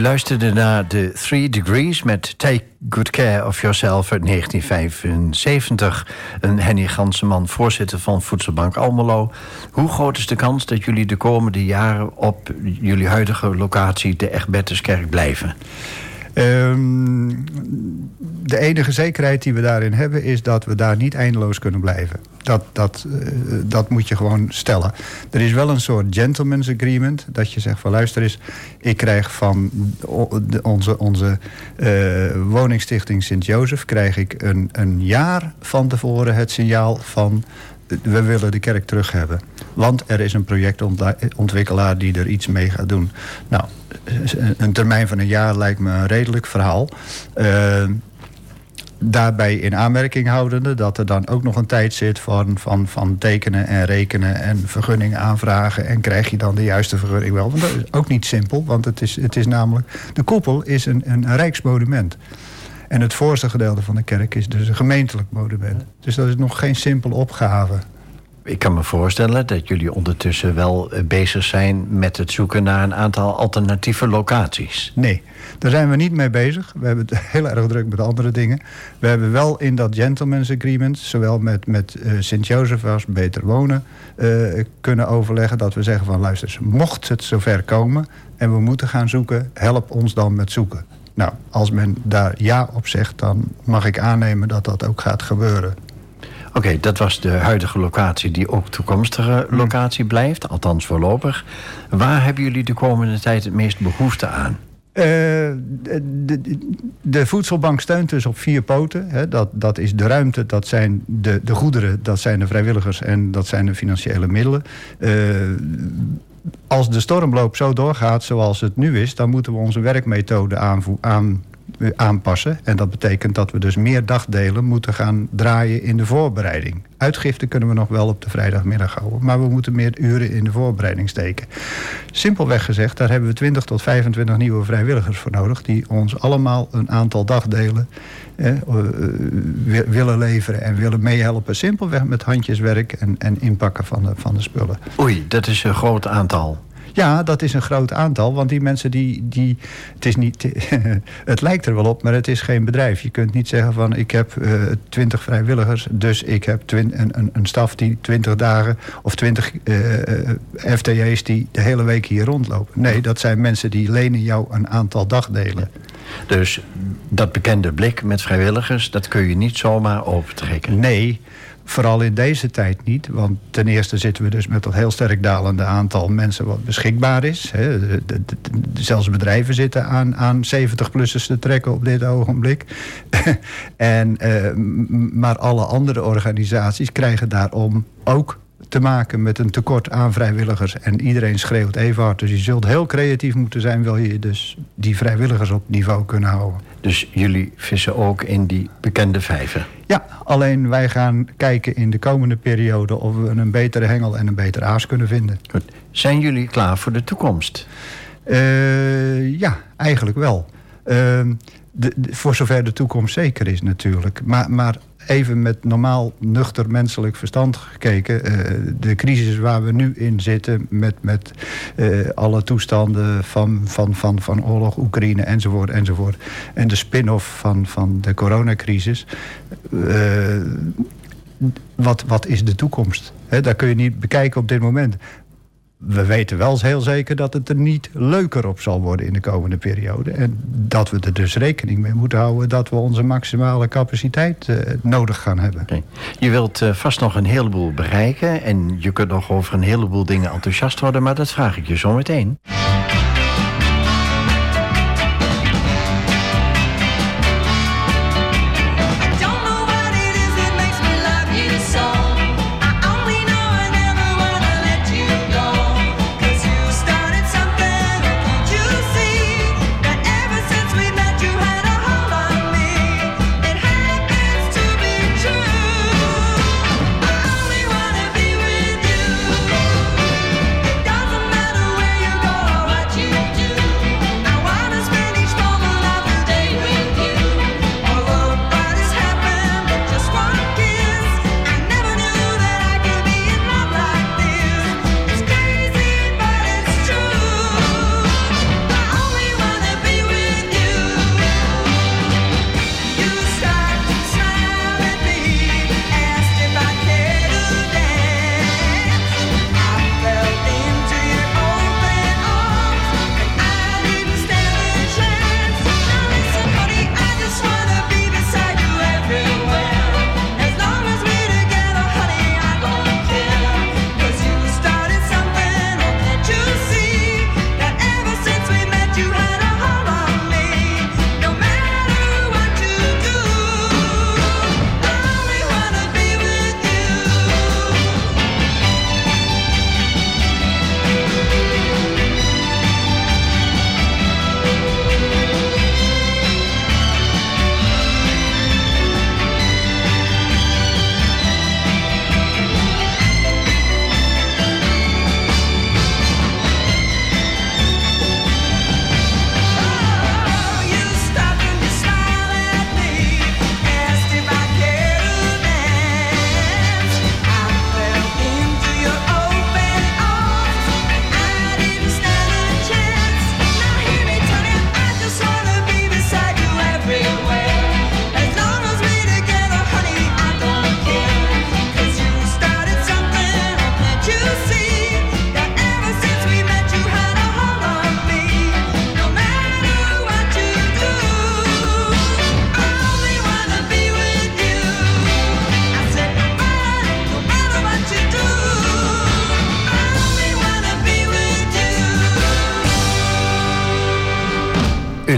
Luisterde naar The Three Degrees met Take Good Care of Yourself uit 1975. Een Henny Ganseman, voorzitter van Voedselbank Almelo. Hoe groot is de kans dat jullie de komende jaren op jullie huidige locatie, de Egbertuskerk, blijven? Ehm, de enige zekerheid die we daarin hebben is dat we daar niet eindeloos kunnen blijven. Dat, dat, eh, dat moet je gewoon stellen. Er is wel een soort gentleman's agreement. Dat je zegt van luister eens, ik krijg van onze, onze eh, woningstichting Sint-Jozef... krijg ik een, een jaar van tevoren het signaal van... we willen de kerk terug hebben. Want er is een projectontwikkelaar die er iets mee gaat doen. Nou, een termijn van een jaar lijkt me een redelijk verhaal. Eh, daarbij in aanmerking houdende dat er dan ook nog een tijd zit van, van, van tekenen en rekenen en vergunningen aanvragen. En krijg je dan de juiste vergunning wel? Want dat is ook niet simpel, want het is, het is namelijk. De koepel is een, een rijksmonument. En het voorste gedeelte van de kerk is dus een gemeentelijk monument. Dus dat is nog geen simpele opgave. Ik kan me voorstellen dat jullie ondertussen wel eh, bezig zijn met het zoeken naar een aantal alternatieve locaties. Nee, daar zijn we niet mee bezig. We hebben het heel erg druk met andere dingen. We hebben wel in dat gentleman's agreement, zowel met, met eh, Sint-Jozef als Beter Wonen, eh, kunnen overleggen dat we zeggen van luister, mocht het zover komen en we moeten gaan zoeken, help ons dan met zoeken. Nou, als men daar ja op zegt, dan mag ik aannemen dat dat ook gaat gebeuren. Oké, dat was de huidige locatie die ook toekomstige locatie blijft, althans voorlopig. Waar hebben jullie de komende tijd het meest behoefte aan? Eh, de, de, voedselbank steunt dus op vier poten. Hè. Dat, dat is de ruimte, dat zijn de, de goederen, dat zijn de vrijwilligers en dat zijn de financiële middelen. Eh, als de stormloop zo doorgaat zoals het nu is, dan moeten we onze werkmethode aanvo- aan, aanpassen. En dat betekent dat we dus meer dagdelen moeten gaan draaien in de voorbereiding. Uitgifte kunnen we nog wel op de vrijdagmiddag houden, maar we moeten meer uren in de voorbereiding steken. Simpelweg gezegd, daar hebben we 20 tot 25 nieuwe vrijwilligers voor nodig, die ons allemaal een aantal dagdelen eh, eh, wi- willen leveren en willen meehelpen. Simpelweg met handjeswerk en, en inpakken van van de spullen. Oei, dat is een groot aantal. Ja, dat is een groot aantal. Want die mensen die. die het, is niet, het lijkt er wel op, maar het is geen bedrijf. Je kunt niet zeggen van ik heb twintig vrijwilligers. Dus ik heb twin, een, een, een staf die twintig dagen. of twintig FTE's die de hele week hier rondlopen. Nee, dat zijn mensen die lenen jou een aantal dagdelen. Dus dat bekende blik met vrijwilligers, dat kun je niet zomaar opentrekken. Nee, vooral in deze tijd niet. Want ten eerste zitten we dus met dat heel sterk dalende aantal mensen wat beschikbaar is. Hè. Zelfs bedrijven zitten aan, aan 70-plussers te trekken op dit ogenblik. en, eh, maar alle andere organisaties krijgen daarom ook te maken met een tekort aan vrijwilligers. En iedereen schreeuwt even hard. Dus je zult heel creatief moeten zijn... wil je dus die vrijwilligers op niveau kunnen houden. Dus jullie vissen ook in die bekende vijver. Ja, alleen wij gaan kijken in de komende periode... of we een betere hengel en een betere aas kunnen vinden. Goed. Zijn jullie klaar voor de toekomst? Eh, ja, eigenlijk wel. Ehm, de, de- voor zover de toekomst zeker is natuurlijk. Maar, maar even met normaal nuchter menselijk verstand gekeken... eh, de crisis waar we nu in zitten... met, met eh, alle toestanden van, van, van, van oorlog, Oekraïne enzovoort, enzovoort... en de spin-off van, van de coronacrisis... eh, wat, wat is de toekomst? Hè, daar kun je niet bekijken op dit moment. We weten wel heel zeker dat het er niet leuker op zal worden in de komende periode. En dat we er dus rekening mee moeten houden dat we onze maximale capaciteit eh, nodig gaan hebben. Je wilt eh, vast nog een heleboel bereiken en je kunt nog over een heleboel dingen enthousiast worden, maar dat vraag ik je zo meteen.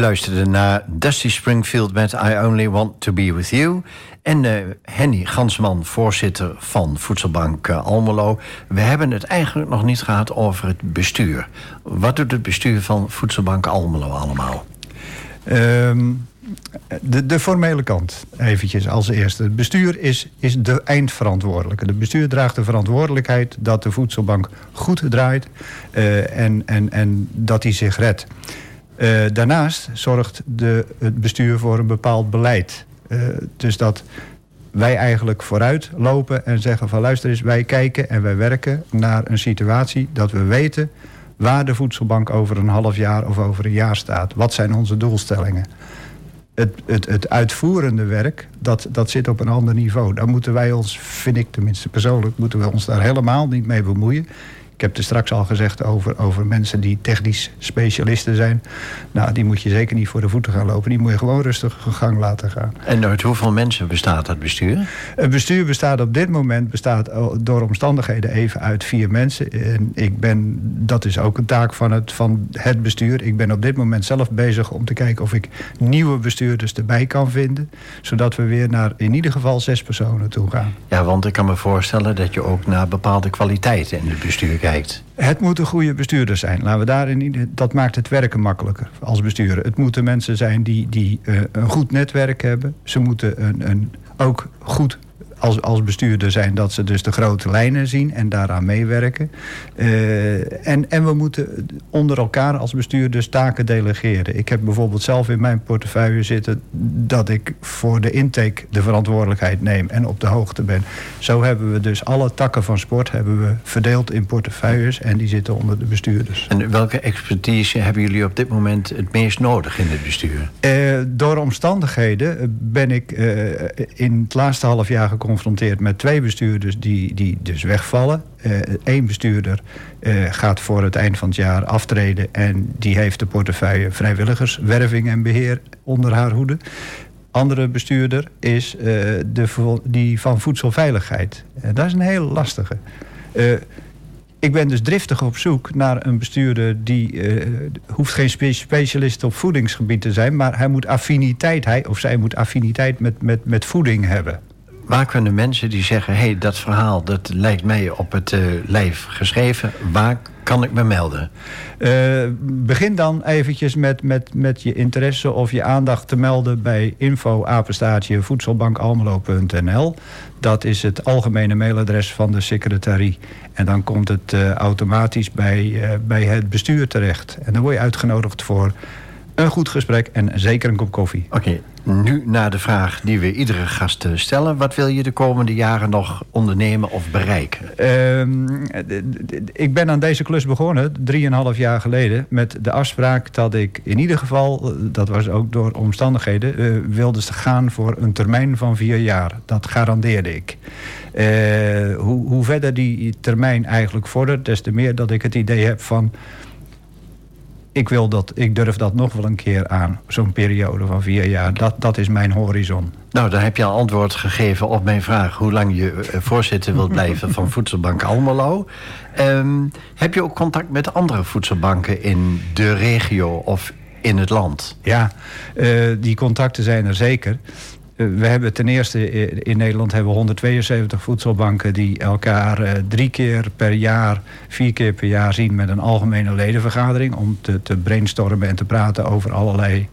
Luisterde naar Dusty Springfield met I Only Want To Be With You. En eh, Henny Gansman, voorzitter van Voedselbank eh, Almelo. We hebben het eigenlijk nog niet gehad over het bestuur. Wat doet het bestuur van Voedselbank Almelo allemaal? Ehm, de, de formele kant, eventjes als eerste. Het bestuur is, is de eindverantwoordelijke. Het bestuur draagt de verantwoordelijkheid dat de voedselbank goed draait eh, en, en, en dat hij zich redt. Eh, daarnaast zorgt de, het bestuur voor een bepaald beleid. Eh, dus dat wij eigenlijk vooruit lopen en zeggen van luister eens, wij kijken en wij werken naar een situatie dat we weten waar de voedselbank over een half jaar of over een jaar staat. Wat zijn onze doelstellingen? Het, het, het uitvoerende werk, dat, dat zit op een ander niveau. Daar moeten wij ons, vind ik tenminste persoonlijk, moeten we ons daar helemaal niet mee bemoeien. Ik heb er straks al gezegd over, over mensen die technisch specialisten zijn. Nou, die moet je zeker niet voor de voeten gaan lopen. Die moet je gewoon rustig gang laten gaan. En uit hoeveel mensen bestaat dat bestuur? Het bestuur bestaat op dit moment bestaat door omstandigheden even uit vier mensen. En ik ben, dat is ook een taak van het, van het bestuur. Ik ben op dit moment zelf bezig om te kijken of ik nieuwe bestuurders erbij kan vinden. Zodat we weer naar in ieder geval zes personen toe gaan. Ja, want ik kan me voorstellen dat je ook naar bepaalde kwaliteiten in het bestuur kijkt. Het moeten goede bestuurders zijn. Laten we daarin, dat maakt het werken makkelijker als bestuurder. Het moeten mensen zijn die, die eh, een goed netwerk hebben. Ze moeten een, een, ook goed als, als bestuurder zijn dat ze dus de grote lijnen zien en daaraan meewerken. Eh, en, en we moeten onder elkaar als bestuurders taken delegeren. Ik heb bijvoorbeeld zelf in mijn portefeuille zitten dat ik voor de intake de verantwoordelijkheid neem en op de hoogte ben. Zo hebben we dus alle takken van sport hebben we verdeeld in portefeuilles en die zitten onder de bestuurders. En welke expertise hebben jullie op dit moment het meest nodig in het bestuur? Eh, door omstandigheden ben ik eh, in het laatste half jaar geconfronteerd met twee bestuurders die, die dus wegvallen. Eén bestuurder eh, gaat voor het eind van het jaar aftreden en die heeft de portefeuille vrijwilligerswerving en beheer onder haar hoede. Andere bestuurder is eh, de, die van voedselveiligheid. Dat is een heel lastige. Eh, ik ben dus driftig op zoek naar een bestuurder die eh, hoeft geen spe- specialist op voedingsgebied te zijn, maar hij moet affiniteit, hij of zij moet affiniteit met, met, met voeding hebben. Waar kunnen mensen die zeggen... hé, hey, dat verhaal dat lijkt mij op het eh, lijf geschreven... waar kan ik me melden? Eh, begin dan eventjes met, met, met je interesse of je aandacht te melden bij info apenstaartje voedselbankalmelo.nl. Dat is het algemene mailadres van de secretarie. En dan komt het eh, automatisch bij, bij het bestuur terecht. En dan word je uitgenodigd voor een goed gesprek en zeker een kop koffie. Oké, nu naar de vraag die we iedere gast eh, stellen. Wat wil je de komende jaren nog ondernemen of bereiken? Ehm, ik ben aan deze klus begonnen, drieënhalf jaar geleden... met de afspraak dat ik in ieder geval, eh, dat was ook door omstandigheden... eh, wilde gaan voor een termijn van vier jaar. Dat garandeerde ik. Hoe, hoe verder die termijn eigenlijk vordert... des te meer dat ik het idee heb van... Ik, wil dat, ik durf dat nog wel een keer aan, zo'n periode van vier jaar. Dat, dat is mijn horizon. Nou, dan heb je al antwoord gegeven op mijn vraag... hoe lang je eh, voorzitter wilt blijven van Voedselbank Almelo. Ehm, heb je ook contact met andere voedselbanken in de regio of in het land? Ja, eh, die contacten zijn er zeker. We hebben ten eerste eh, in Nederland hebben we 172 voedselbanken die elkaar eh, drie keer per jaar, vier keer per jaar zien met een algemene ledenvergadering om te, te brainstormen en te praten over allerlei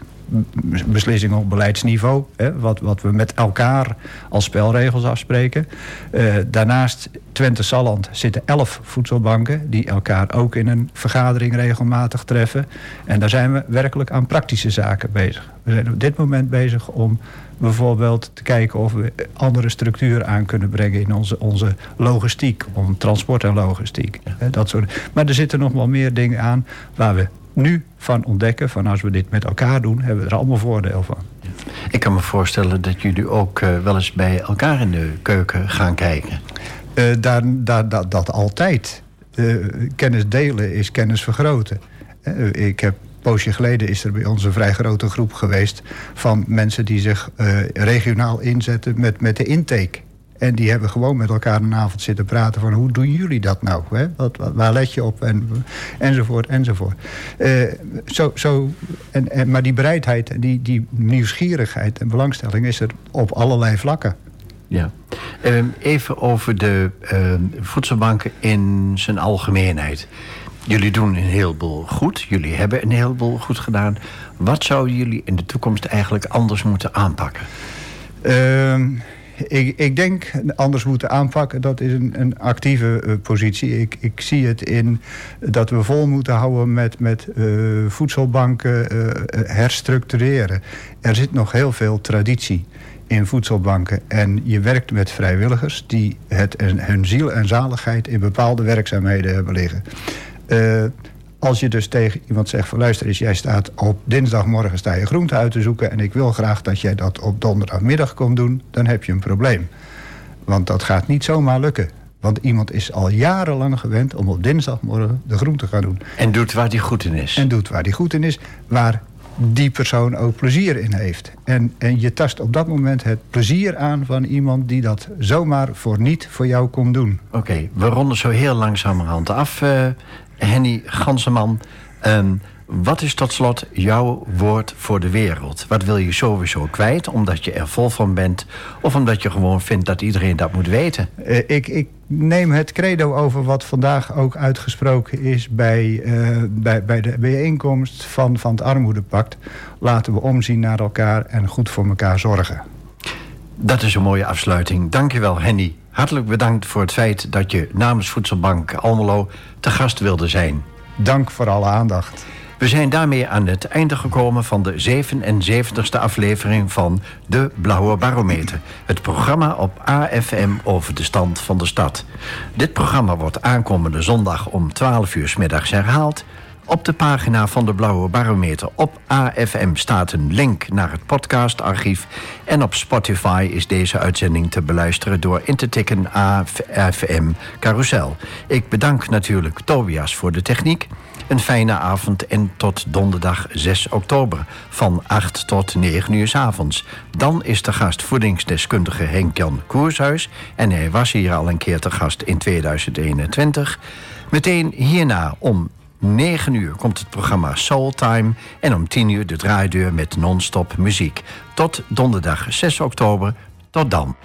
beslissingen op beleidsniveau. Hè, wat, wat we met elkaar als spelregels afspreken. Eh, daarnaast Twente Salland zitten elf voedselbanken die elkaar ook in een vergadering regelmatig treffen. En daar zijn we werkelijk aan praktische zaken bezig. We zijn op dit moment bezig om bijvoorbeeld te kijken of we andere structuren aan kunnen brengen in onze, onze logistiek, om transport en logistiek. Dat soort. Maar er zitten nog wel meer dingen aan waar we nu van ontdekken, van als we dit met elkaar doen, hebben we er allemaal voordeel van. Ik kan me voorstellen dat jullie ook eh, wel eens bij elkaar in de keuken gaan kijken. Eh, daar, daar, dat, dat altijd. Eh, kennis delen is kennis vergroten. Ik heb poosje geleden is er bij ons een vrij grote groep geweest van mensen die zich eh, regionaal inzetten met, met de intake. En die hebben gewoon met elkaar een avond zitten praten van hoe doen jullie dat nou? Hè? Wat, wat- waar let je op? En, enzovoort, enzovoort. Eh, zo, zo, en, maar die bereidheid, die, die nieuwsgierigheid en belangstelling is er op allerlei vlakken. Ja. Ehm, even over de ehm, voedselbanken in zijn algemeenheid. Jullie doen een heleboel goed. Jullie hebben een heleboel goed gedaan. Wat zouden jullie in de toekomst eigenlijk anders moeten aanpakken? Ehm, ik, ik denk anders moeten aanpakken, dat is een, een actieve eh, positie. Ik, ik zie het in dat we vol moeten houden met, met eh, voedselbanken eh, herstructureren. Er zit nog heel veel traditie in voedselbanken. En je werkt met vrijwilligers die het, hun ziel en zaligheid in bepaalde werkzaamheden hebben liggen. Eh, als je dus tegen iemand zegt van luister eens, jij staat op dinsdagmorgen sta je groente uit te zoeken en ik wil graag dat jij dat op donderdagmiddag komt doen, dan heb je een probleem. Want dat gaat niet zomaar lukken. Want iemand is al jarenlang gewend om op dinsdagmorgen de groente te gaan doen. En doet waar die goed in is. En doet waar die goed in is, waar die persoon ook plezier in heeft. En, en je tast op dat moment het plezier aan van iemand die dat zomaar voor niet voor jou komt doen. Oké, we ronden zo heel langzamerhand af. eh, Henny Ganseman, Ehm, wat is tot slot jouw woord voor de wereld? Wat wil je sowieso kwijt, omdat je er vol van bent... of omdat je gewoon vindt dat iedereen dat moet weten? Eh, ik, ik neem het credo over wat vandaag ook uitgesproken is bij, eh, bij, bij de bijeenkomst van, van het Armoedepact. Laten we omzien naar elkaar en goed voor elkaar zorgen. Dat is een mooie afsluiting. Dankjewel, Henny. Hartelijk bedankt voor het feit dat je namens Voedselbank Almelo te gast wilde zijn. Dank voor alle aandacht. We zijn daarmee aan het einde gekomen van de 77ste aflevering van De Blauwe Barometer. Het programma op AFM over de stand van de stad. Dit programma wordt aankomende zondag om 12 uur 's middags herhaald. Op de pagina van de Blauwe Barometer op AFM staat een link naar het podcastarchief. En op Spotify is deze uitzending te beluisteren door in te tikken AFM Carousel. Ik bedank natuurlijk Tobias voor de techniek. Een fijne avond en tot donderdag 6 oktober van 8 tot 9 uur 's avonds. Dan is de gast voedingsdeskundige Henk-Jan Koershuis. En hij was hier al een keer te gast in 2021. Meteen hierna om 9 uur komt het programma Soul Time. En om 10 uur de draaideur met non-stop muziek. Tot donderdag 6 oktober. Tot dan.